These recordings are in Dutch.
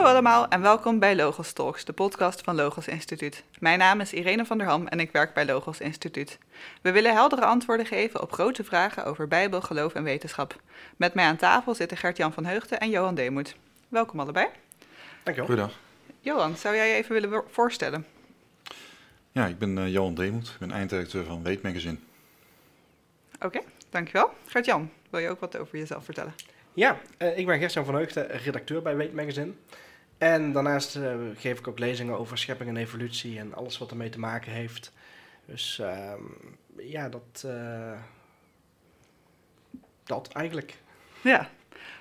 Hallo allemaal en welkom bij Logos Talks, de podcast van Logos Instituut. Mijn naam is Irene van der Ham en ik werk bij Logos Instituut. We willen heldere antwoorden geven op grote vragen over Bijbel, geloof en wetenschap. Met mij aan tafel zitten Gert-Jan van Heugden en Johan Deemoet. Welkom allebei. Dankjewel. Goedendag. Johan, zou jij je even willen voorstellen? Ja, ik ben uh, Johan Deemoet. Ik ben eindredacteur van Weet Magazine. Oké, dankjewel. Gert-Jan, wil je ook wat over jezelf vertellen? Ja, uh, ik ben Gert-Jan van Heugden, redacteur bij Weet Magazine. En daarnaast uh, geef ik ook lezingen over schepping en evolutie en alles wat ermee te maken heeft. Dus ehm, ja, dat, dat eigenlijk. Ja.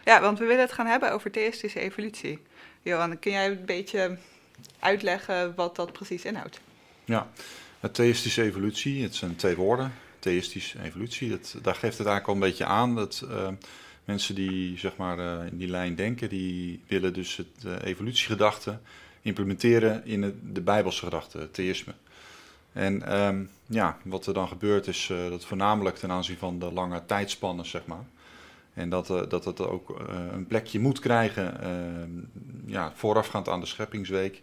ja, want we willen het gaan hebben over theïstische evolutie. Johan, kun jij een beetje uitleggen wat dat precies inhoudt? Ja, het theïstische evolutie, het zijn twee woorden. Theïstische evolutie, dat, daar geeft het eigenlijk al een beetje aan. Dat uh, mensen die zeg maar, uh, in die lijn denken, die willen dus het uh, evolutiegedachte implementeren in het, de Bijbelse gedachte, het theïsme. En um, ja, wat er dan gebeurt is dat voornamelijk ten aanzien van de lange tijdspannen, zeg maar, en dat, dat het ook een plekje moet krijgen, uh, ja, voorafgaand aan de scheppingsweek.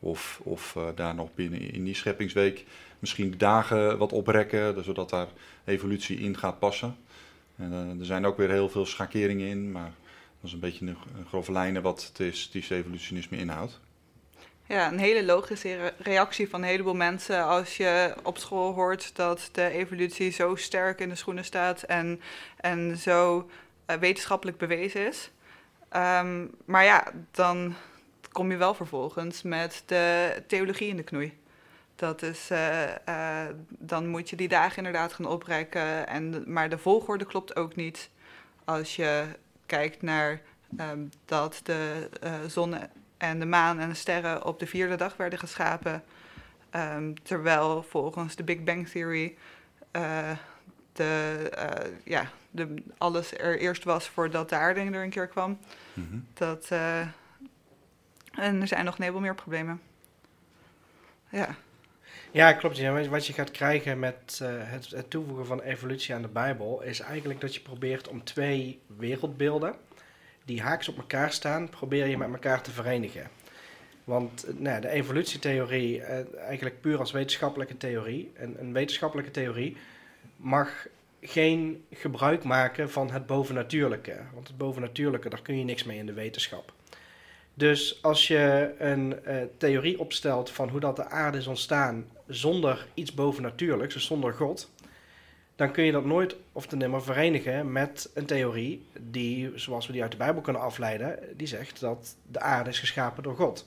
Of, of daar nog binnen in die scheppingsweek misschien de dagen wat oprekken, zodat daar evolutie in gaat passen. En, er zijn ook weer heel veel schakeringen in, maar dat is een beetje een, grove lijnen wat theïstisch evolutionisme inhoudt. Ja, een hele logische reactie van een heleboel mensen als je op school hoort dat de evolutie zo sterk in de schoenen staat en, en zo uh, wetenschappelijk bewezen is. Um, maar ja, dan kom je wel vervolgens met de theologie in de knoei. Dat is, uh, uh, dan moet je die dagen inderdaad gaan oprekken. En, maar de volgorde klopt ook niet. Als je kijkt naar um, dat de zon en de maan en de sterren op de vierde dag werden geschapen. Um, terwijl volgens de Big Bang Theory de, uh, ja, de, alles er eerst was voordat de aarde er een keer kwam. Mm -hmm. dat, uh, en er zijn nog een heleboel meer problemen. Ja. Ja, klopt. Wat je gaat krijgen met uh, het, toevoegen van evolutie aan de Bijbel is eigenlijk dat je probeert om twee wereldbeelden die haaks op elkaar staan, probeer je met elkaar te verenigen. Want nou, de evolutietheorie, eigenlijk puur als wetenschappelijke theorie, een, een wetenschappelijke theorie, mag geen gebruik maken van het bovennatuurlijke. Want het bovennatuurlijke, daar kun je niks mee in de wetenschap. Dus als je een theorie opstelt van hoe dat de aarde is ontstaan zonder iets bovennatuurlijks, dus zonder God, dan kun je dat nooit of te nimmer verenigen met een theorie die, zoals we die uit de Bijbel kunnen afleiden, die zegt dat de aarde is geschapen door God.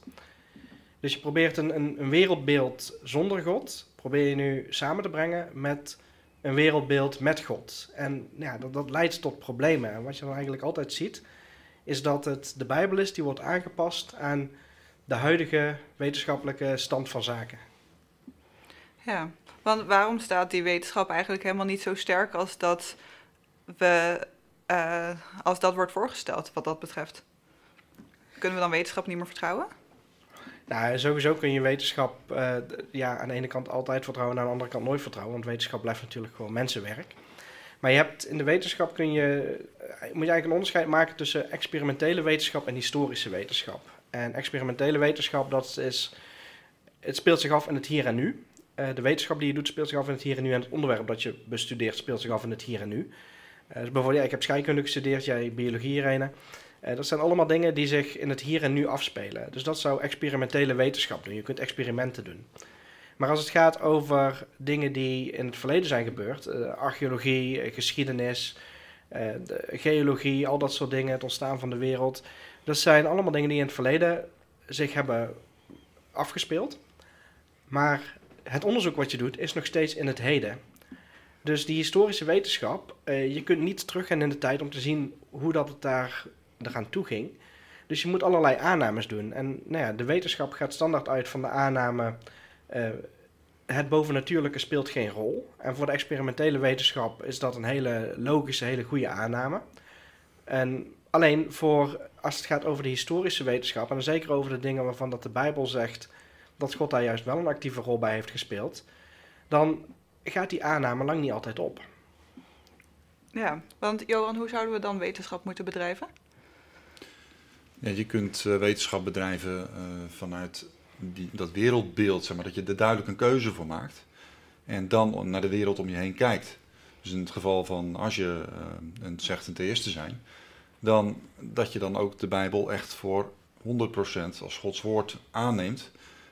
Dus je probeert een, een, een wereldbeeld zonder God, probeer je nu samen te brengen met een wereldbeeld met God. En ja, dat, dat leidt tot problemen. En wat je dan eigenlijk altijd ziet, is dat het de Bijbel is die wordt aangepast aan de huidige wetenschappelijke stand van zaken. Ja, want waarom staat die wetenschap eigenlijk helemaal niet zo sterk als dat, we, uh, als dat wordt voorgesteld, wat dat betreft? Kunnen we dan wetenschap niet meer vertrouwen? Nou, sowieso kun je wetenschap uh, ja, aan de ene kant altijd vertrouwen, aan de andere kant nooit vertrouwen. Want wetenschap blijft natuurlijk gewoon mensenwerk. Maar je hebt in de wetenschap kun je, moet je eigenlijk een onderscheid maken tussen experimentele wetenschap en historische wetenschap. En experimentele wetenschap, dat is, het speelt zich af in het hier en nu. Uh, de wetenschap die je doet speelt zich af in het hier en nu. En het onderwerp dat je bestudeert speelt zich af in het hier en nu. Uh, dus bijvoorbeeld, ik heb scheikunde gestudeerd, jij biologie, Irene. Uh, dat zijn allemaal dingen die zich in het hier en nu afspelen. Dus dat zou experimentele wetenschap doen. Je kunt experimenten doen. Maar als het gaat over dingen die in het verleden zijn gebeurd, uh, archeologie, geschiedenis, geologie, al dat soort dingen, het ontstaan van de wereld, dat zijn allemaal dingen die in het verleden zich hebben afgespeeld. Maar het onderzoek wat je doet is nog steeds in het heden. Dus die historische wetenschap, je kunt niet teruggaan in de tijd om te zien hoe dat het daar eraan toe ging. Dus je moet allerlei aannames doen. En nou ja, de wetenschap gaat standaard uit van de aanname: uh, het bovennatuurlijke speelt geen rol. En voor de experimentele wetenschap is dat een hele logische, hele goede aanname. En alleen voor als het gaat over de historische wetenschap, en zeker over de dingen waarvan dat de Bijbel zegt dat God daar juist wel een actieve rol bij heeft gespeeld, dan gaat die aanname lang niet altijd op. Ja, want Johan, hoe zouden we dan wetenschap moeten bedrijven? Ja, je kunt uh, wetenschap bedrijven uh, vanuit die, dat wereldbeeld, zeg maar, dat je er duidelijk een keuze voor maakt. En dan naar de wereld om je heen kijkt. Dus in het geval van als je uh, een, zegt een theïst te zijn, dan dat je dan ook de Bijbel echt voor 100% als Gods woord aanneemt.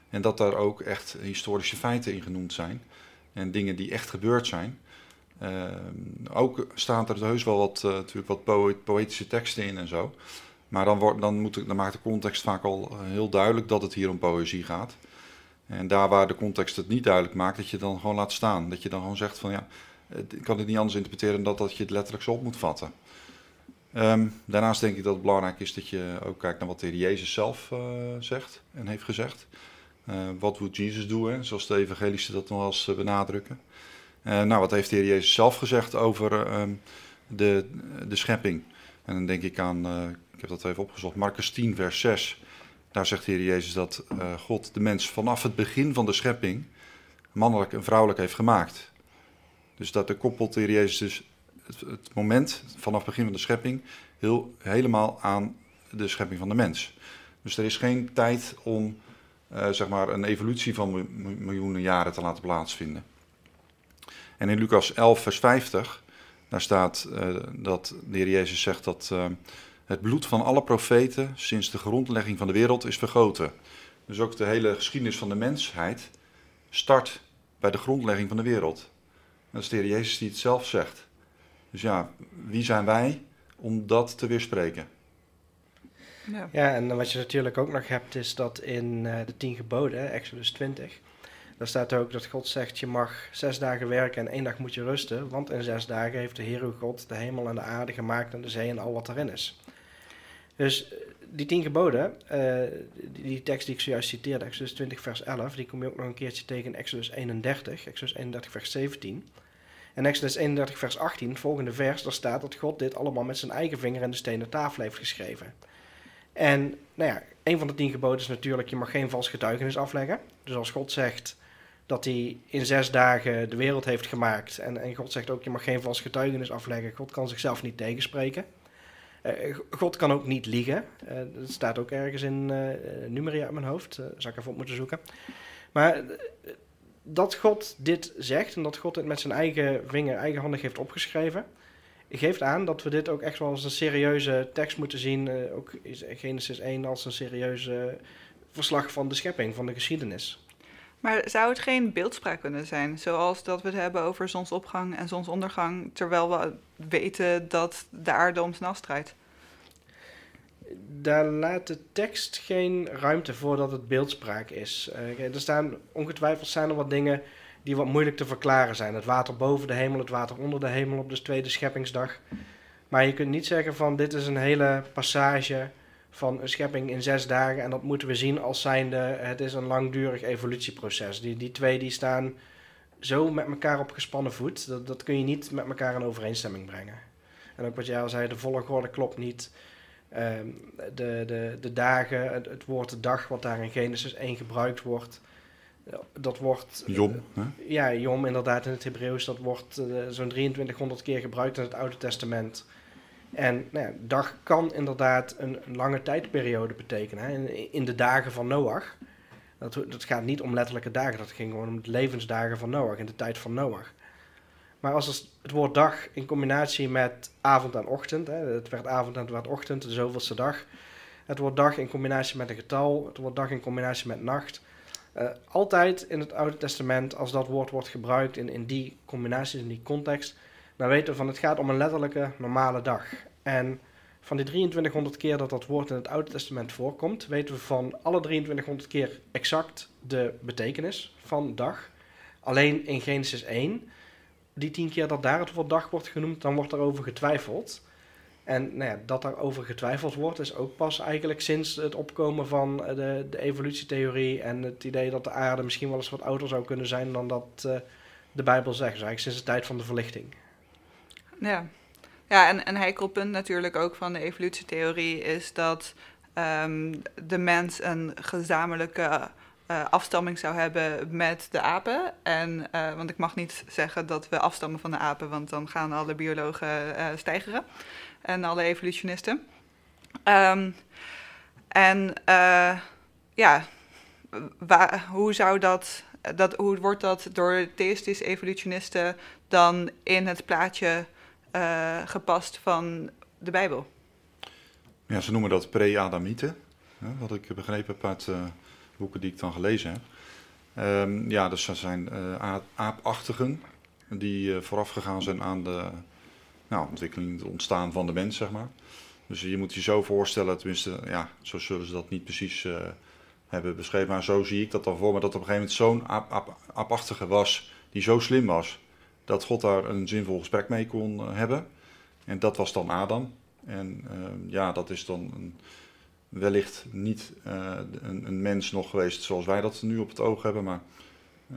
En dat daar ook echt historische feiten in genoemd zijn. En dingen die echt gebeurd zijn. Uh, ook staan er heus wel wat, uh, natuurlijk wat poëtische teksten in en zo. Maar dan, wordt, dan, moet, dan maakt de context vaak al heel duidelijk dat het hier om poëzie gaat. En daar waar de context het niet duidelijk maakt, dat je dan gewoon laat staan. Dat je dan gewoon zegt van ja, ik kan het niet anders interpreteren dan dat je het letterlijk zo op moet vatten. Um, daarnaast denk ik dat het belangrijk is dat je ook kijkt naar wat de Jezus zelf uh, zegt en heeft gezegd. Uh, wat moet Jezus doen, zoals de evangelisten dat nog wel eens uh, benadrukken. nou, wat heeft de Heer Jezus zelf gezegd over um, de, de schepping? En dan denk ik aan, ik heb dat even opgezocht, Marcus 10, vers 6. Daar zegt de Heer Jezus dat God de mens vanaf het begin van de schepping mannelijk en vrouwelijk heeft gemaakt. Dus dat koppelt de Heer Jezus dus het, het, moment vanaf het begin van de schepping heel, helemaal aan de schepping van de mens. Dus er is geen tijd om uh, zeg maar een evolutie van miljoenen jaren te laten plaatsvinden. En in Lucas 11, vers 50, daar staat uh, dat de Heer Jezus zegt dat uh, het bloed van alle profeten sinds de grondlegging van de wereld is vergoten. Dus ook de hele geschiedenis van de mensheid start bij de grondlegging van de wereld. Dat is de Heer Jezus die het zelf zegt. Dus ja, wie zijn wij om dat te weerspreken? Ja. ja, en wat je natuurlijk ook nog hebt, is dat in uh, de tien geboden, Exodus 20, daar staat ook dat God zegt: Je mag zes dagen werken en één dag moet je rusten. Want in zes dagen heeft de Heer uw God de hemel en de aarde gemaakt en de zee en al wat erin is. Dus eh, die tien geboden, die, die, tekst die ik zojuist citeerde, Exodus 20, vers 11, die kom je ook nog een keertje tegen in Exodus 31, Exodus 31, vers 17. En Exodus 31, vers 18, het volgende vers, daar staat dat God dit allemaal met zijn eigen vinger in de stenen tafel heeft geschreven. En nou ja, een van de tien geboden is natuurlijk, je mag geen vals getuigenis afleggen. Dus als God zegt dat hij in zes dagen de wereld heeft gemaakt, en, en God zegt ook, je mag geen vals getuigenis afleggen, God kan zichzelf niet tegenspreken. Uh, God kan ook niet liegen. Uh, dat staat ook ergens in uh, Numeria in mijn hoofd. Uh, zou ik even op moeten zoeken. Maar dat God dit zegt en dat God het met zijn eigen vinger, eigenhandig heeft opgeschreven, geeft aan dat we dit ook echt wel als een serieuze tekst moeten zien. Uh, ook Genesis 1 als een serieuze verslag van de schepping, van de geschiedenis. Maar zou het geen beeldspraak kunnen zijn? Zoals dat we het hebben over zonsopgang en zonsondergang, terwijl we weten dat de aarde om zijn as draait? daar laat de tekst geen ruimte voor dat het beeldspraak is. Uh, er staan ongetwijfeld zijn er wat dingen die wat moeilijk te verklaren zijn. Het water boven de hemel, het water onder de hemel op de tweede scheppingsdag. Maar je kunt niet zeggen van dit is een hele passage van een schepping in zes dagen en dat moeten we zien als zijnde het is een langdurig evolutieproces. Die, die twee die staan zo met elkaar op gespannen voet, dat, dat kun je niet met elkaar in overeenstemming brengen. En ook wat jij al zei, de volgorde klopt niet. Ehm, de, de, de dagen, het, het, woord de dag wat daar in Genesis 1 gebruikt wordt, dat wordt... Jom, uh, Ja, Jom inderdaad in het Hebreeuws, dat wordt uh, zo'n 2300 keer gebruikt in het Oude Testament. En nou ja, dag kan inderdaad een, een lange tijdperiode betekenen. Hè. In, in, de dagen van Noach. Dat, dat gaat niet om letterlijke dagen, dat ging gewoon om de levensdagen van Noach, in de tijd van Noach. Maar als het woord dag in combinatie met avond en ochtend, hè, het werd avond en het werd ochtend, de zoveelste dag. Het woord dag in combinatie met een getal, het woord dag in combinatie met nacht. Uh, altijd in het Oude Testament, als dat woord wordt gebruikt in, in die combinaties, in die context, dan weten we van het gaat om een letterlijke normale dag. En van die 2300 keer dat dat woord in het Oude Testament voorkomt, weten we van alle 2300 keer exact de betekenis van dag. Alleen in Genesis 1 die tien keer dat daar het woord dag wordt genoemd, dan wordt erover getwijfeld. En nou ja, dat daarover getwijfeld wordt, is ook pas eigenlijk sinds het opkomen van de, de evolutietheorie en het idee dat de aarde misschien wel eens wat ouder zou kunnen zijn dan dat uh, de Bijbel zegt. Dus eigenlijk sinds de tijd van de verlichting. Ja, ja en een heikel punt natuurlijk ook van de evolutietheorie is dat um, de mens een gezamenlijke uh, afstamming zou hebben met de apen. En, want ik mag niet zeggen dat we afstammen van de apen, want dan gaan alle biologen stijgeren en alle evolutionisten. Um, En uh, ja, waar, hoe zou dat, dat, hoe wordt dat door theïstische evolutionisten dan in het plaatje uh, gepast van de Bijbel? Ja, ze noemen dat pre-Adamieten, wat ik begrepen heb uit uh, boeken die ik dan gelezen heb. Um, ja, dus dat zijn aapachtigen die vooraf gegaan zijn aan de nou, ontwikkeling, het ontstaan van de mens, zeg maar. Dus je moet je zo voorstellen, tenminste, ja, zo zullen ze dat niet precies uh, hebben beschreven, maar zo zie ik dat dan voor me, dat op een gegeven moment zo'n ap apachtige was, die zo slim was, dat God daar een zinvol gesprek mee kon uh, hebben. En dat was dan Adam. En uh, ja, dat is dan een, wellicht niet een, een, mens nog geweest zoals wij dat nu op het oog hebben, maar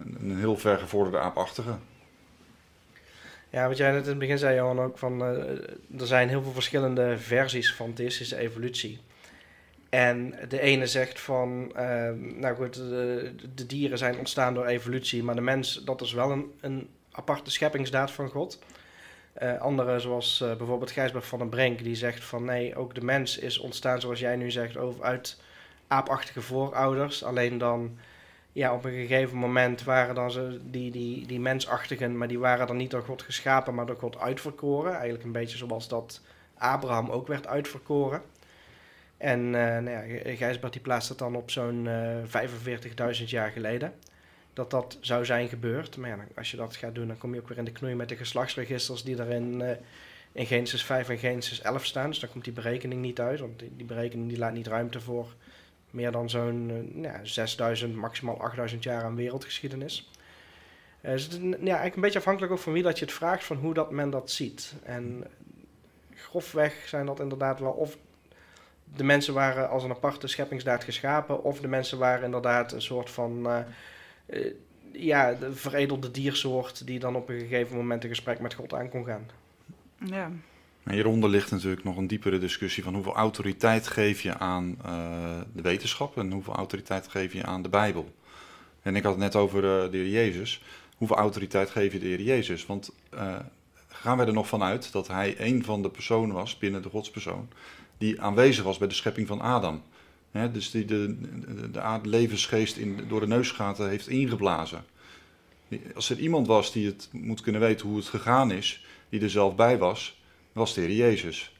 een, een heel vergevorderde aapachtige. Ja, wat jij net in het begin zei, Johan, ook van uh, er zijn heel veel verschillende versies van theïstische evolutie. En de ene zegt van, uh, nou goed, de, de, dieren zijn ontstaan door evolutie, maar de mens, dat is wel een, een aparte scheppingsdaad van God. Uh, andere, zoals bijvoorbeeld Gijsbert van den Brink, die zegt van nee, ook de mens is ontstaan, zoals jij nu zegt, over, uit aapachtige voorouders. Alleen dan ja, op een gegeven moment waren dan ze die, die, die mensachtigen, maar die waren dan niet door God geschapen, maar door God uitverkoren. Eigenlijk een beetje zoals dat Abraham ook werd uitverkoren. En uh, nou ja, Gijsbert die plaatst het dan op zo'n uh, eh, 45.000 jaar geleden. Dat dat zou zijn gebeurd. Maar als je dat gaat doen, dan kom je ook weer in de knoei met de geslachtsregisters die er in, uh, in Genesis 5 en Genesis 11 staan. Dus dan komt die berekening niet uit, want die, die berekening die laat niet ruimte voor meer dan zo'n uh, ja, 6000, maximaal 8000 jaar aan wereldgeschiedenis. Uh, is ja, eigenlijk een beetje afhankelijk ook van wie dat je het vraagt, van hoe dat men dat ziet. En grofweg zijn dat inderdaad wel of de mensen waren als een aparte scheppingsdaad geschapen, of de mensen waren inderdaad een soort van uh, ja, de veredelde diersoort die dan op een gegeven moment een gesprek met God aan kon gaan. Ja. Hieronder ligt natuurlijk nog een diepere discussie van hoeveel autoriteit geef je aan uh, de wetenschap en hoeveel autoriteit geef je aan de Bijbel. En ik had het net over uh, de Heer Jezus. Hoeveel autoriteit geef je de Heer Jezus? Want uh, gaan we er nog vanuit dat hij een van de personen was binnen de godspersoon die aanwezig was bij de schepping van Adam. Dus die de, de, de levensgeest in, door de neusgaten heeft ingeblazen. Als er iemand was die het moet kunnen weten hoe het gegaan is, die er zelf bij was, was de Heer Jezus.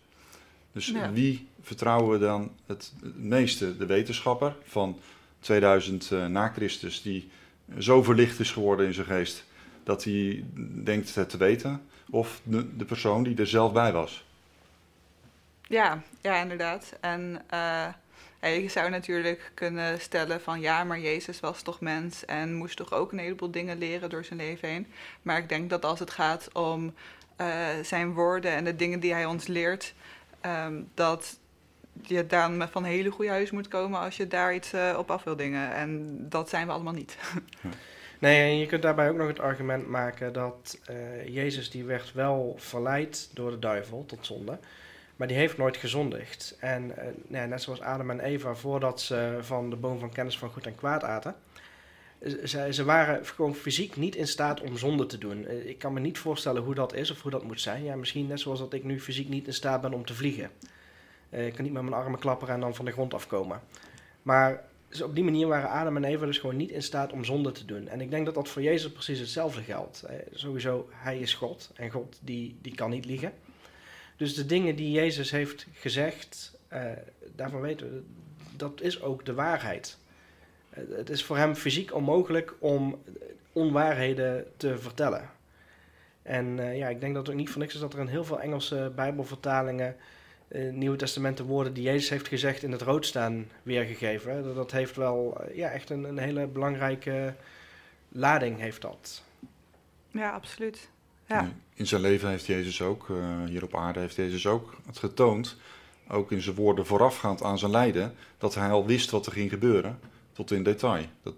Dus wie vertrouwen we dan het, meeste? De wetenschapper van 2000 uh, eh, na Christus, die zo verlicht is geworden in zijn geest dat hij denkt het te weten, of de, de persoon die er zelf bij was? Ja, ja inderdaad. En uh, je zou natuurlijk kunnen stellen van ja, maar Jezus was toch mens en moest toch ook een heleboel dingen leren door zijn leven heen. Maar ik denk dat als het gaat om uh, zijn woorden en de dingen die hij ons leert, um, dat je dan van hele goede huis moet komen als je daar iets uh, op af wil dingen. En dat zijn we allemaal niet. Nee, en je kunt daarbij ook nog het argument maken dat uh, Jezus die werd wel verleid door de duivel tot zonde. Maar die heeft nooit gezondigd. En net zoals Adam en Eva, voordat ze van de boom van kennis van goed en kwaad aten, ze, ze, waren gewoon fysiek niet in staat om zonde te doen. Eh, ik kan me niet voorstellen hoe dat is of hoe dat moet zijn. Ja, misschien net zoals dat ik nu fysiek niet in staat ben om te vliegen. Uh, ik kan niet met mijn armen klapperen en dan van de grond afkomen. Maar op die manier waren Adam en Eva dus gewoon niet in staat om zonde te doen. En ik denk dat dat voor Jezus precies hetzelfde geldt. Eh, sowieso, hij is God en God die, die kan niet liegen. Dus de dingen die Jezus heeft gezegd, daarvan weten we, dat is ook de waarheid. Het is voor hem fysiek onmogelijk om onwaarheden te vertellen. En uh, ja, ik denk dat het ook niet voor niks is dat er in heel veel Engelse Bijbelvertalingen uh, Nieuwe Testamenten woorden die Jezus heeft gezegd in het rood staan weergegeven. Dat heeft wel uh, ja, echt een, een, hele belangrijke lading heeft dat. Ja, absoluut. Ja. In zijn leven heeft Jezus ook, hier op aarde heeft Jezus ook het getoond, ook in zijn woorden voorafgaand aan zijn lijden, dat hij al wist wat er ging gebeuren tot in detail. Dat,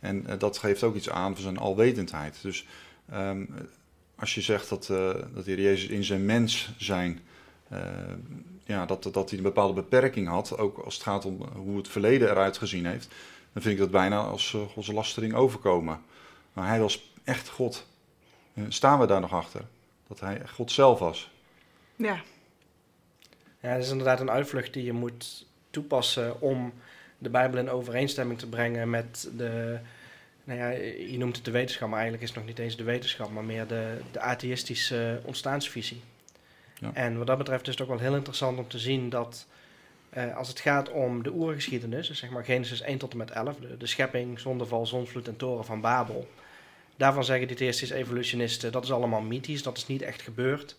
en uh, dat geeft ook iets aan van zijn alwetendheid. Dus um, als je zegt dat, uh, dat de Heer Jezus in zijn mens zijn, uh, ja, dat, dat hij een bepaalde beperking had, ook als het gaat om hoe het verleden eruit gezien heeft, dan vind ik dat bijna als Gods lastering overkomen. Maar hij was echt God. staan we daar nog achter? Dat hij God zelf was. Ja. Ja, het is inderdaad een uitvlucht die je moet toepassen om de Bijbel in overeenstemming te brengen met de, nou ja, je noemt het de wetenschap, maar eigenlijk is het nog niet eens de wetenschap, maar meer de, de atheïstische ontstaansvisie. Ja. En wat dat betreft is het ook wel heel interessant om te zien dat uh, als het gaat om de oergeschiedenis, dus zeg maar Genesis 1 tot en met 11, de, de schepping, zondeval, zonsvloed en toren van Babel. Daarvan zeggen die theïstische evolutionisten, dat is allemaal mythisch, dat is niet echt gebeurd.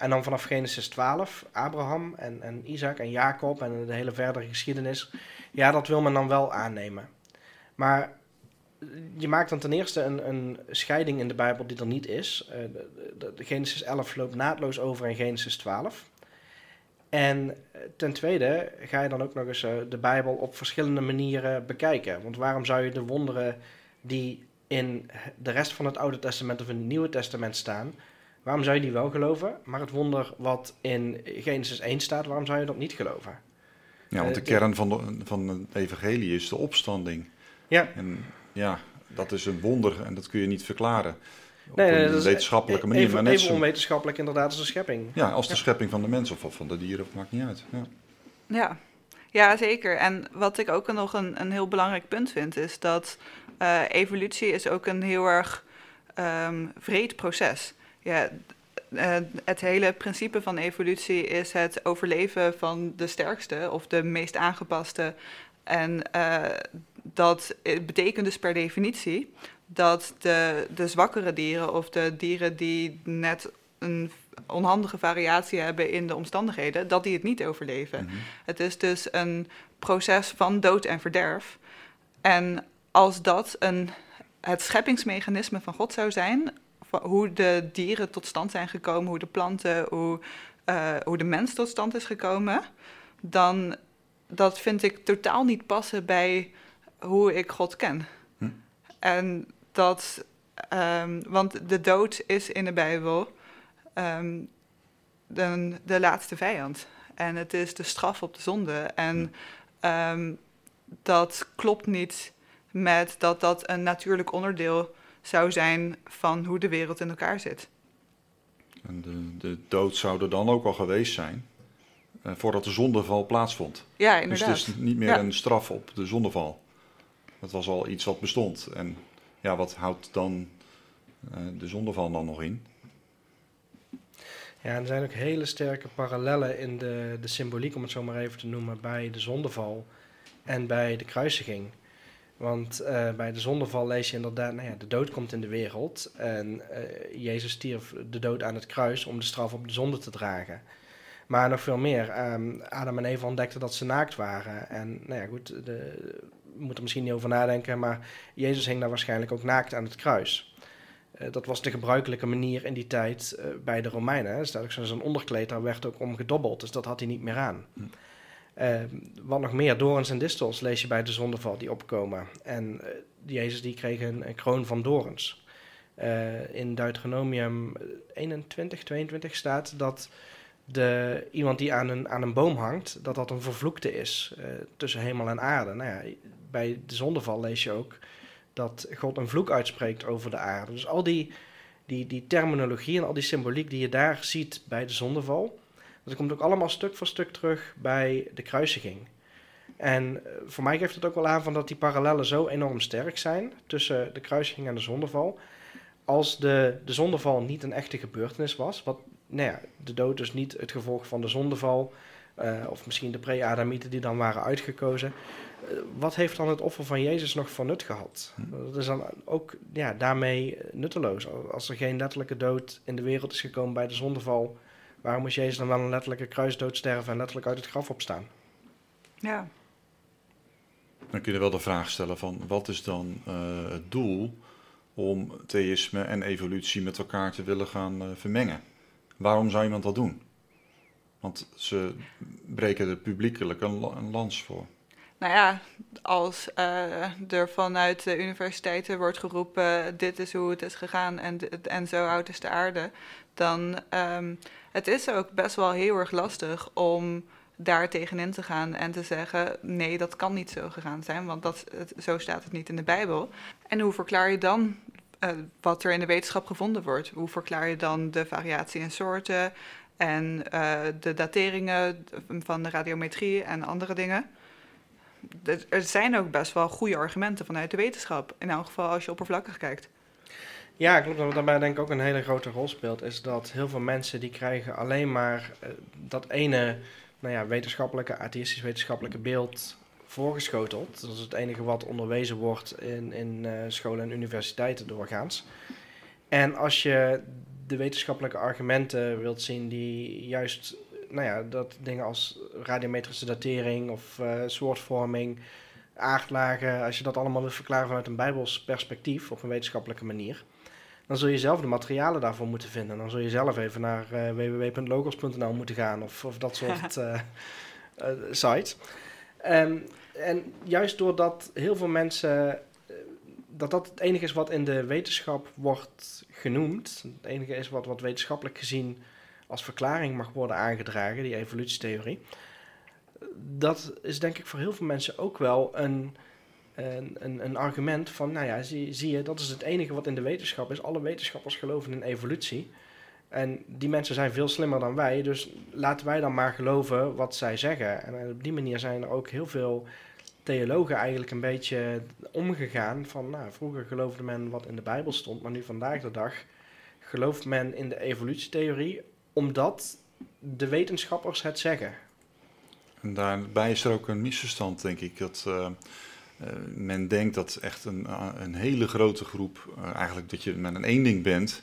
En dan vanaf Genesis 12, Abraham en, en Isaac en Jacob en de hele verdere geschiedenis, ja, dat wil men dan wel aannemen. Maar je maakt dan ten eerste een, een scheiding in de Bijbel die er niet is. Uh, de, Genesis 11 loopt naadloos over in Genesis 12. En eh, ten tweede ga je dan ook nog eens uh, de Bijbel op verschillende manieren bekijken. Want waarom zou je de wonderen die in de rest van het Oude Testament of in het Nieuwe Testament staan, waarom zou je die wel geloven? Maar het wonder wat in Genesis 1 staat, waarom zou je dat niet geloven? Ja, want de kern van, de, van het evangelie is de opstanding. Ja. En ja, dat is een wonder en dat kun je niet verklaren. Op nee, een dat wetenschappelijke manier. Even, maar net even onwetenschappelijk inderdaad als de schepping. Ja, als de schepping van de mens of van de dieren, maakt niet uit. Ja. ja. Ja, zeker. En wat ik ook nog een, een heel belangrijk punt vind, is dat uh, evolutie is ook een heel erg um, vreed proces. Ja, uh, het hele principe van evolutie is het overleven van de sterkste of de meest aangepaste. En uh, dat betekent dus per definitie dat de, de zwakkere dieren of de dieren die net een onhandige variatie hebben in de omstandigheden, dat die het niet overleven. Mhm. Het is dus een proces van dood en verderf. En als dat een, het scheppingsmechanisme van God zou zijn, hoe de dieren tot stand zijn gekomen, hoe de planten, hoe, uh, hoe de mens tot stand is gekomen, dan dat vind ik totaal niet passen bij hoe ik God ken. Hm. En dat, um, want de dood is in de Bijbel um, de, de laatste vijand. En het is de straf op de zonde. En um, dat klopt niet met dat dat een natuurlijk onderdeel zou zijn van hoe de wereld in elkaar zit. En de, de dood zou er dan ook al geweest zijn uh, voordat de zondeval plaatsvond. Ja, inderdaad. Dus het is niet meer een straf op de zondeval. Dat was al iets wat bestond. En ja, wat houdt dan uh, de zondeval dan nog in? Ja, er zijn ook hele sterke parallellen in de, de symboliek, om het zo maar even te noemen, bij de zondeval en bij de kruisiging. Want uh, bij de zondeval lees je inderdaad, nou ja, de dood komt in de wereld en uh, Jezus stierf de dood aan het kruis om de straf op de zonde te dragen. Maar nog veel meer, um, Adam en Eva ontdekten dat ze naakt waren. En nou ja, goed, we moeten er misschien niet over nadenken, maar Jezus hing daar waarschijnlijk ook naakt aan het kruis. Uh, dat was de gebruikelijke manier in die tijd bij de Romeinen. Dus dat zo'n onderkleed, daar werd ook om gedobbeld, dus dat had hij niet meer aan. Hm. Uh, wat nog meer, dorens en distels lees je bij de zondeval die opkomen. En Jezus die kreeg een, kroon van dorens. in Deuteronomium 21, 22 staat dat de, iemand die aan een, aan een boom hangt, dat dat een vervloekte is tussen hemel en aarde. Nou ja, bij de zondeval lees je ook dat God een vloek uitspreekt over de aarde. Dus al die, die, die terminologie en al die symboliek die je daar ziet bij de zondeval, dat komt ook allemaal stuk voor stuk terug bij de kruisiging. En eh, voor mij geeft het ook wel aan van dat die parallellen zo enorm sterk zijn tussen de kruisiging en de zondeval. Als de, de zondeval niet een echte gebeurtenis was, wat nou ja, de dood dus niet het gevolg van de zondeval, uh, of misschien de pre-Adamieten die dan waren uitgekozen, eh, wat heeft dan het offer van Jezus nog voor nut gehad? Hm. Dat is dan ook ja, daarmee nutteloos. Als er geen letterlijke dood in de wereld is gekomen bij de zondeval, waarom moest Jezus dan wel een letterlijke kruisdood sterven en letterlijk uit het graf opstaan? Ja. Dan kun je wel de vraag stellen van wat is dan uh, het doel om theïsme en evolutie met elkaar te willen gaan uh, vermengen? Waarom zou iemand dat doen? Want ze breken er publiekelijk een, een lans voor nou ja, als uh, er vanuit de universiteiten wordt geroepen: dit is hoe het is gegaan en, en zo oud is de aarde, dan um, het is ook best wel heel erg lastig om daar tegenin te gaan en te zeggen: nee, dat kan niet zo gegaan zijn, want dat, zo staat het niet in de Bijbel. En hoe verklaar je dan uh, wat er in de wetenschap gevonden wordt? Hoe verklaar je dan de variatie in soorten? en uh, de dateringen van de radiometrie en andere dingen. Er zijn ook best wel goede argumenten vanuit de wetenschap, in elk geval als je oppervlakkig kijkt. Ja, klopt. Wat daarbij denk ik ook een hele grote rol speelt, is dat heel veel mensen die krijgen alleen maar uh, dat ene nou ja, wetenschappelijke, atheïstisch wetenschappelijke beeld voorgeschoteld. Dat is het enige wat onderwezen wordt in, in uh, scholen en universiteiten doorgaans. En als je de wetenschappelijke argumenten wilt zien die juist, nou ja, dat dingen als radiometrische datering of uh, soortvorming, aardlagen, als je dat allemaal wil verklaren vanuit een bijbels perspectief op een wetenschappelijke manier, dan zul je zelf de materialen daarvoor moeten vinden. Dan zul je zelf even naar uh, www.logos.nl moeten gaan of, of dat soort uh, sites. Um, en juist doordat heel veel mensen dat dat het enige is wat in de wetenschap wordt genoemd. Het enige is wat, wat wetenschappelijk gezien als verklaring mag worden aangedragen, die evolutietheorie. Dat is denk ik voor heel veel mensen ook wel een, een, een, een argument van, nou ja, zie, zie je, dat is het enige wat in de wetenschap is. Alle wetenschappers geloven in evolutie. En die mensen zijn veel slimmer dan wij, dus laten wij dan maar geloven wat zij zeggen. En op die manier zijn er ook heel veel theologen eigenlijk een beetje omgegaan van, nou, vroeger geloofde men wat in de Bijbel stond, maar nu vandaag de dag gelooft men in de evolutietheorie omdat de wetenschappers het zeggen. En daarbij is er ook een misverstand, denk ik, dat uh, uh, men denkt dat echt een, een hele grote groep, uh, eigenlijk dat je met een één ding bent,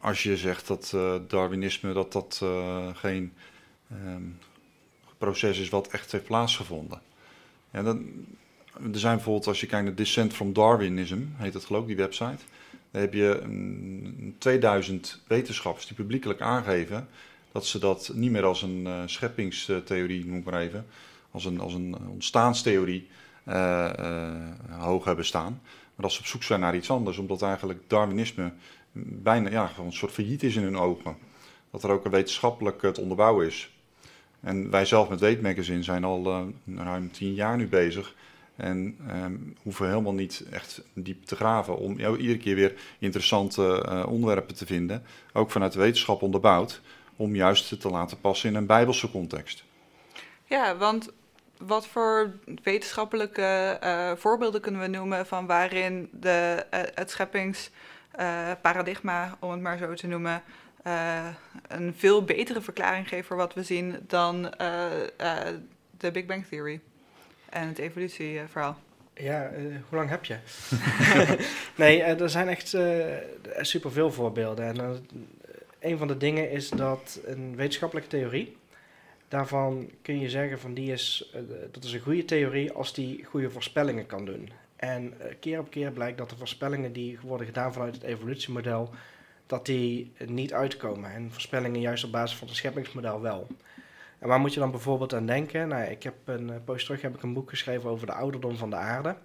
als je zegt dat Darwinisme dat dat geen um, proces is wat echt heeft plaatsgevonden. Ja, dan, er zijn bijvoorbeeld, als je kijkt naar Descent from Darwinism, heet dat geloof ik, die website. Dan heb je een, 2000 wetenschappers die publiekelijk aangeven dat ze dat niet meer als een scheppingstheorie, noem maar even, als een, als een ontstaanstheorie hoog hebben staan. Maar dat ze op zoek zijn naar iets anders, omdat eigenlijk Darwinisme bijna ja, een soort failliet is in hun ogen. Dat er ook een wetenschappelijk te onderbouwen is. En wij zelf met Weet Magazine zijn al ruim tien jaar nu bezig. En um, hoeven helemaal niet echt diep te graven om jou iedere keer weer interessante onderwerpen te vinden. Ook vanuit wetenschap onderbouwd. Om juist te laten passen in een bijbelse context. Ja, want wat voor wetenschappelijke uh, voorbeelden kunnen we noemen van waarin de, het scheppingsparadigma, om het maar zo te noemen, uh, een veel betere verklaring geeft voor wat we zien dan uh, uh, de Big Bang Theory en het evolutieverhaal. Ja, hoe lang heb je? nee, er zijn echt superveel voorbeelden. En een van de dingen is dat een wetenschappelijke theorie, daarvan kun je zeggen van die is, dat is een goede theorie als die goede voorspellingen kan doen. En keer op keer blijkt dat de voorspellingen die worden gedaan vanuit het evolutiemodel dat die niet uitkomen. En voorspellingen juist op basis van het scheppingsmodel wel. En waar moet je dan bijvoorbeeld aan denken? Nou, ik heb een uh, poos terug heb ik een boek geschreven over de ouderdom van de aarde.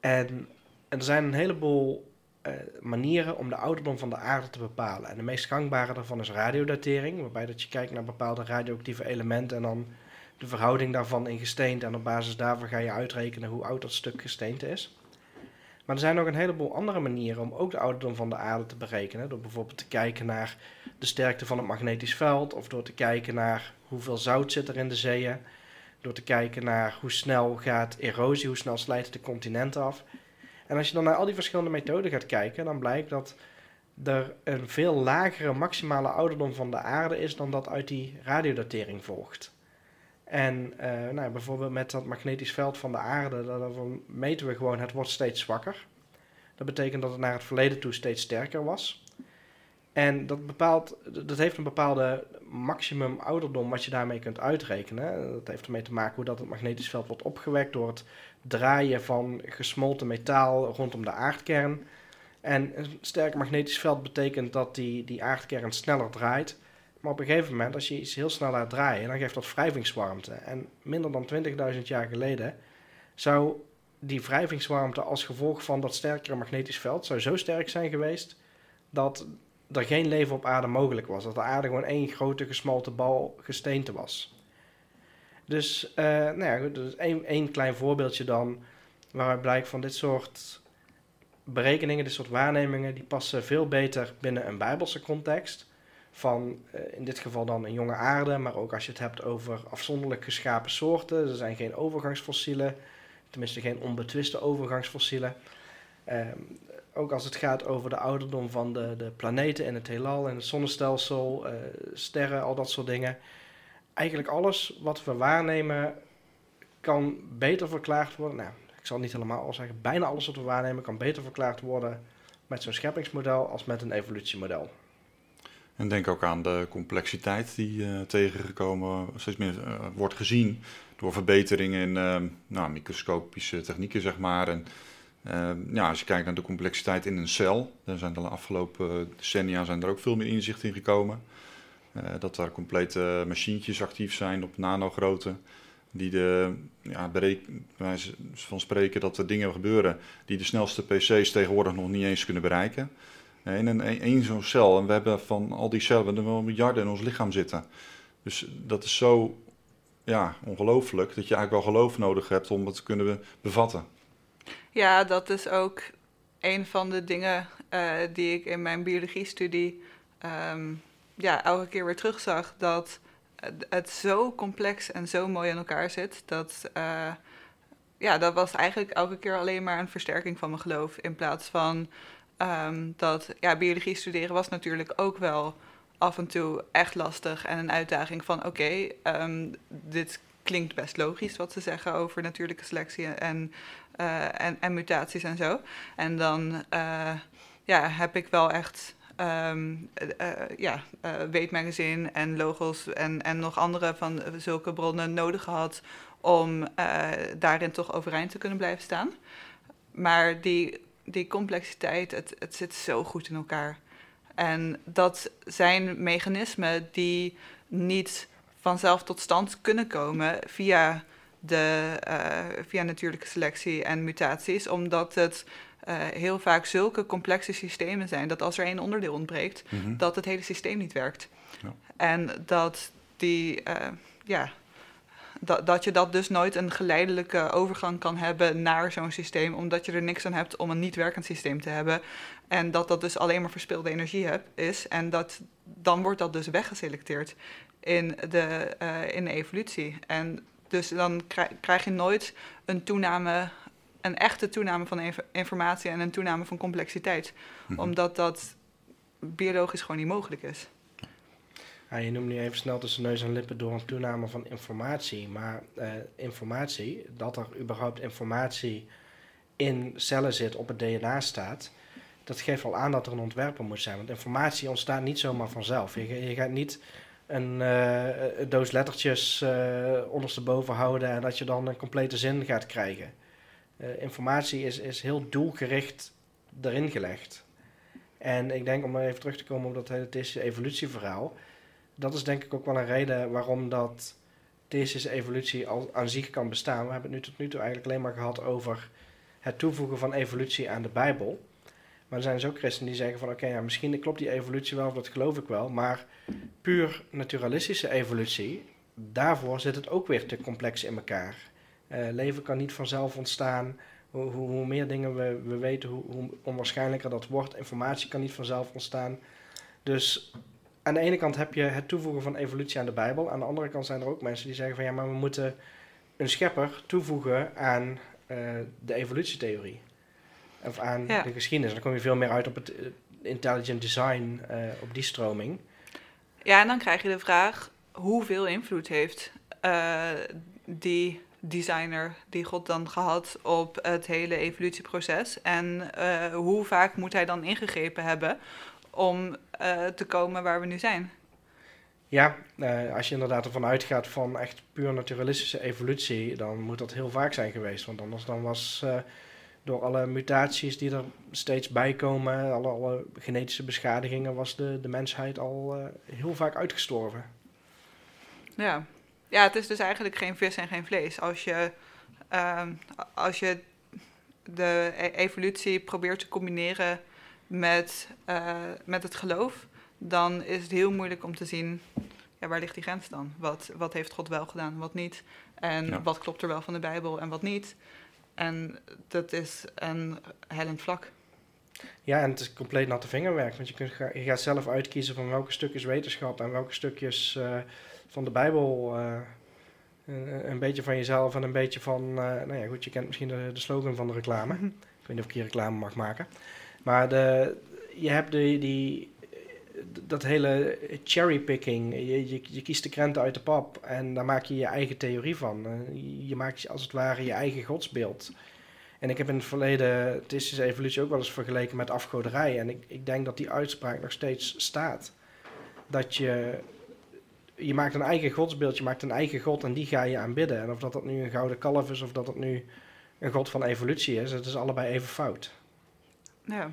En, er zijn een heleboel uh, manieren om de ouderdom van de aarde te bepalen. En de meest gangbare daarvan is radiodatering, waarbij dat je kijkt naar bepaalde radioactieve elementen en dan de verhouding daarvan in gesteente. En op basis daarvan ga je uitrekenen hoe oud dat stuk gesteente is. Maar er zijn ook een heleboel andere manieren om ook de ouderdom van de aarde te berekenen. Door bijvoorbeeld te kijken naar de sterkte van het magnetisch veld, of door te kijken naar hoeveel zout zit er in de zeeën. Door te kijken naar hoe snel gaat erosie, hoe snel slijten de continenten af. En als je dan naar al die verschillende methoden gaat kijken, dan blijkt dat er een veel lagere maximale ouderdom van de aarde is dan dat uit die radiodatering volgt. En uh, nou, bijvoorbeeld met dat magnetisch veld van de aarde, dan meten we gewoon het wordt steeds zwakker. Dat betekent dat het naar het verleden toe steeds sterker was. En dat, bepaalt, dat heeft een bepaalde maximum ouderdom wat je daarmee kunt uitrekenen. Dat heeft ermee te maken hoe dat het magnetisch veld wordt opgewekt door het draaien van gesmolten metaal rondom de aardkern. En een sterk magnetisch veld betekent dat die, die aardkern sneller draait. Maar op een gegeven moment, als je iets heel snel laat draaien, dan geeft dat wrijvingswarmte. En minder dan 20.000 jaar geleden zou die wrijvingswarmte als gevolg van dat sterkere magnetisch veld zou zo sterk zijn geweest dat er geen leven op aarde mogelijk was. Dat de aarde gewoon één grote gesmolten bal gesteente was. Dus, uh, nou ja, dus één, één klein voorbeeldje dan, waaruit blijkt van dit soort berekeningen, dit soort waarnemingen, die passen veel beter binnen een bijbelse context van eh, in dit geval dan een jonge aarde, maar ook als je het hebt over afzonderlijk geschapen soorten. Er zijn geen overgangsfossielen, tenminste geen onbetwiste overgangsfossielen. Ehm, ook als het gaat over de ouderdom van de, de planeten in het heelal, in het zonnestelsel, uh, sterren, al dat soort dingen. Eigenlijk alles wat we waarnemen kan beter verklaard worden. Nou, ik zal niet helemaal al zeggen, bijna alles wat we waarnemen kan beter verklaard worden met zo'n scheppingsmodel als met een evolutiemodel. En denk ook aan de complexiteit die uh, tegengekomen steeds meer uh, wordt gezien door verbeteringen in uh, nou, microscopische technieken, zeg maar. En ja, als je kijkt naar de complexiteit in een cel, dan zijn de afgelopen decennia zijn er ook veel meer inzicht in gekomen. Dat daar complete machientjes actief zijn op nanogrootte, die de, ja, wijze van spreken dat er dingen gebeuren die de snelste PC's tegenwoordig nog niet eens kunnen bereiken in een, één zo'n cel. En we hebben van al die cellen, we miljarden in ons lichaam zitten. Dus dat is zo ja, ongelooflijk dat je eigenlijk wel geloof nodig hebt om het te kunnen bevatten. Ja, dat is ook een van de dingen uh, die ik in mijn biologiestudie um, ja, elke keer weer terugzag. Dat het zo complex en zo mooi in elkaar zit. Dat, uh, ja, dat was eigenlijk elke keer alleen maar een versterking van mijn geloof. In plaats van Um, dat ja, biologie studeren was natuurlijk ook wel af en toe echt lastig en een uitdaging van oké, um, dit klinkt best logisch wat ze zeggen over natuurlijke selectie en, uh, en, en, mutaties en zo. En dan uh, ja, heb ik wel echt um, uh, ja, Weetmagazine en Logos en, en nog andere van zulke bronnen nodig gehad om daarin toch overeind te kunnen blijven staan. Maar die die complexiteit, het, het zit zo goed in elkaar. En dat zijn mechanismen die niet vanzelf tot stand kunnen komen via, de, uh, via natuurlijke selectie en mutaties, omdat het uh, heel vaak zulke complexe systemen zijn dat als er één onderdeel ontbreekt, mm -hmm. dat het hele systeem niet werkt. Ja. En dat die, uh, ja, dat, dat je dat dus nooit een geleidelijke overgang kan hebben naar zo'n systeem, omdat je er niks aan hebt om een niet werkend systeem te hebben. En dat dat dus alleen maar verspilde energie heb, is. En dat, dan wordt dat dus weggeselecteerd in de, uh, in de evolutie. En dus dan krijg, je nooit een toename, een echte toename van informatie en een toename van complexiteit. Mm-hmm. Omdat dat biologisch gewoon niet mogelijk is. Ja, je noemt nu even snel tussen neus en lippen door een toename van informatie. Maar uh, informatie, dat er überhaupt informatie in cellen zit, op het DNA staat, dat geeft al aan dat er een ontwerper moet zijn. Want informatie ontstaat niet zomaar vanzelf. Je, je gaat niet een, uh, doos lettertjes uh, ondersteboven houden en dat je dan een complete zin gaat krijgen. informatie is, is heel doelgericht erin gelegd. En ik denk om even terug te komen op dat hele evolutieverhaal dat is denk ik ook wel een reden waarom dat theïstische evolutie al aan zich kan bestaan. We hebben het nu tot nu toe eigenlijk alleen maar gehad over het toevoegen van evolutie aan de Bijbel. Maar er zijn dus ook christenen die zeggen van oké, ja, misschien klopt die evolutie wel, of dat geloof ik wel. Maar puur naturalistische evolutie, daarvoor zit het ook weer te complex in elkaar. Uh, leven kan niet vanzelf ontstaan. Hoe, hoe, meer dingen we, we weten, hoe, hoe onwaarschijnlijker dat wordt. Informatie kan niet vanzelf ontstaan. Dus aan de ene kant heb je het toevoegen van evolutie aan de Bijbel. Aan de andere kant zijn er ook mensen die zeggen van ja, maar we moeten een schepper toevoegen aan uh, de evolutietheorie. Of aan de geschiedenis. Dan kom je veel meer uit op het uh, intelligent design, uh, op die stroming. Ja, en dan krijg je de vraag: hoeveel invloed heeft die designer die God dan gehad op het hele evolutieproces? En hoe vaak moet hij dan ingegrepen hebben om te komen waar we nu zijn. Ja, als je inderdaad ervan uitgaat van echt puur naturalistische evolutie, dan moet dat heel vaak zijn geweest. Want anders dan was door alle mutaties die er steeds bij komen, alle, alle genetische beschadigingen, was de, de mensheid al heel vaak uitgestorven. Ja. ja, het is dus eigenlijk geen vis en geen vlees. Als je, ehm, als je de e-, evolutie probeert te combineren met, uh, met het geloof, dan is het heel moeilijk om te zien, ja, waar ligt die grens dan? Wat, wat heeft God wel gedaan, wat niet? En wat klopt er wel van de Bijbel en wat niet? En dat is een hellend vlak. Ja, en het is compleet natte vingerwerk. Want je, kunt, je gaat zelf uitkiezen van welke stukjes wetenschap en welke stukjes uh, van de Bijbel. Uh, een, een, beetje van jezelf en een beetje van. Uh, nou ja, goed, je kent misschien de, de slogan van de reclame. ik weet niet of ik hier reclame mag maken. Maar de, je hebt de, die, dat hele cherrypicking. Je, je, je, kiest de krenten uit de pap en daar maak je je eigen theorie van. Je maakt als het ware je eigen godsbeeld. En ik heb in het verleden theïstische evolutie ook wel eens vergeleken met afgoderij. En ik, ik denk dat die uitspraak nog steeds staat. Dat je, je maakt een eigen godsbeeld, je maakt een eigen god en die ga je aanbidden. En of dat, dat nu een gouden kalf is of dat het nu een god van evolutie is, het is allebei even fout. Ja.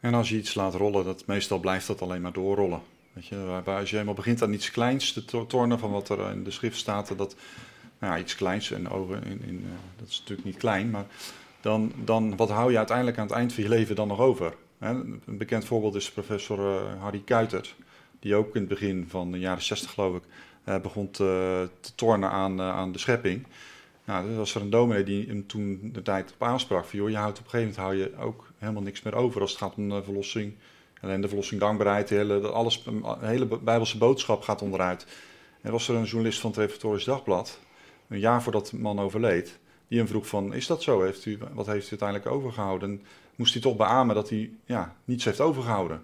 En als je iets laat rollen, dat, meestal blijft dat alleen maar doorrollen. Weet je, als je helemaal begint aan iets kleins te tornen van wat er in de schrift staat, dat nou ja, iets kleins en over in, in, uh, dat is natuurlijk niet klein, maar dan, dan wat hou je uiteindelijk aan het eind van je leven dan nog over? Een bekend voorbeeld is professor uh, Harry Kuitert, die ook in het begin van de jaren 60 geloof ik uh, begon te, tornen aan, aan de schepping. Nou, er was er een dominee die hem toen de tijd op aansprak. Van, joh, je houdt op een gegeven moment hou je ook helemaal niks meer over als het gaat om de verlossing. Alleen de verlossing dankbaarheid, de hele, alles, de hele bijbelse boodschap gaat onderuit. Er was er een journalist van het Reformatorisch Dagblad, een jaar voordat de man overleed, die hem vroeg van, is dat zo? Heeft u, wat heeft u uiteindelijk overgehouden? En moest hij toch beamen dat hij ja, niets heeft overgehouden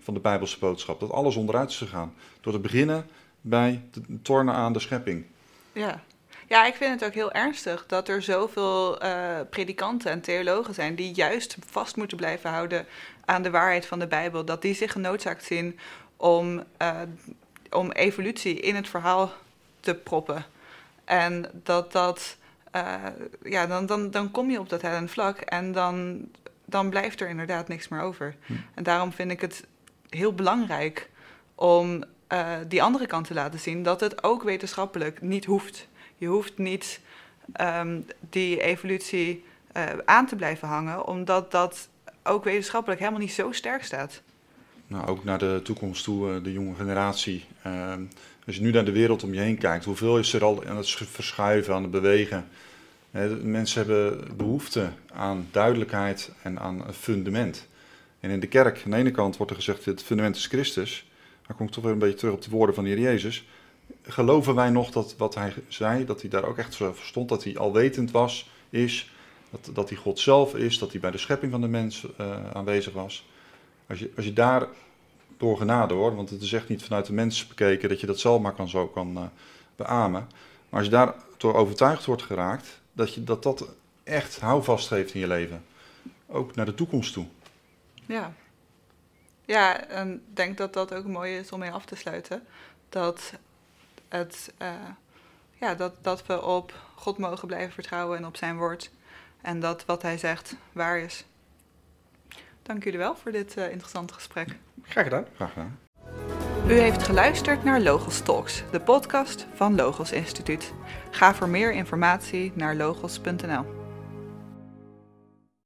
van de Bijbelse boodschap. Dat alles onderuit is gegaan. Door te beginnen bij het tornen aan de schepping. Ja. Ja, ik vind het ook heel ernstig dat er zoveel uh, predikanten en theologen zijn die juist vast moeten blijven houden aan de waarheid van de Bijbel. Dat die zich genoodzaakt zien om, uh, om evolutie in het verhaal te proppen. En dat dat uh, ja, dan, dan, dan kom je op dat hellend vlak en dan, dan blijft er inderdaad niks meer over. Hm. En daarom vind ik het heel belangrijk om uh, die andere kant te laten zien, dat het ook wetenschappelijk niet hoeft. Je hoeft niet um, die evolutie uh, aan te blijven hangen, omdat dat ook wetenschappelijk helemaal niet zo sterk staat. Nou, ook naar de toekomst toe, de jonge generatie. Uh, als je nu naar de wereld om je heen kijkt, hoeveel is er al aan het verschuiven, aan het bewegen? Mensen hebben behoefte aan duidelijkheid en aan een fundament. En in de kerk, aan de ene kant wordt er gezegd, het fundament is Christus. Dan kom ik toch weer een beetje terug op de woorden van de Heer Jezus. Geloven wij nog dat wat hij zei, dat hij daar ook echt zo verstond, dat hij alwetend was, is, dat, dat hij God zelf is, dat hij bij de schepping van de mens uh, aanwezig was. Als je, als je daar door genade hoor, want het is echt niet vanuit de mens bekeken dat je dat zelf maar kan, zo kan uh, beamen. Maar als je daar door overtuigd wordt geraakt, dat je, dat, dat echt houvast heeft in je leven. Ook naar de toekomst toe. Ja. Ja, en ik denk dat dat ook mooi is om mee af te sluiten. Dat, het, uh, ja, dat, dat we op God mogen blijven vertrouwen en op zijn woord. En dat wat hij zegt waar is. Dank jullie wel voor dit uh, interessante gesprek. Graag gedaan. Graag gedaan. U heeft geluisterd naar Logos Talks, de podcast van Logos Instituut. Ga voor meer informatie naar logos.nl.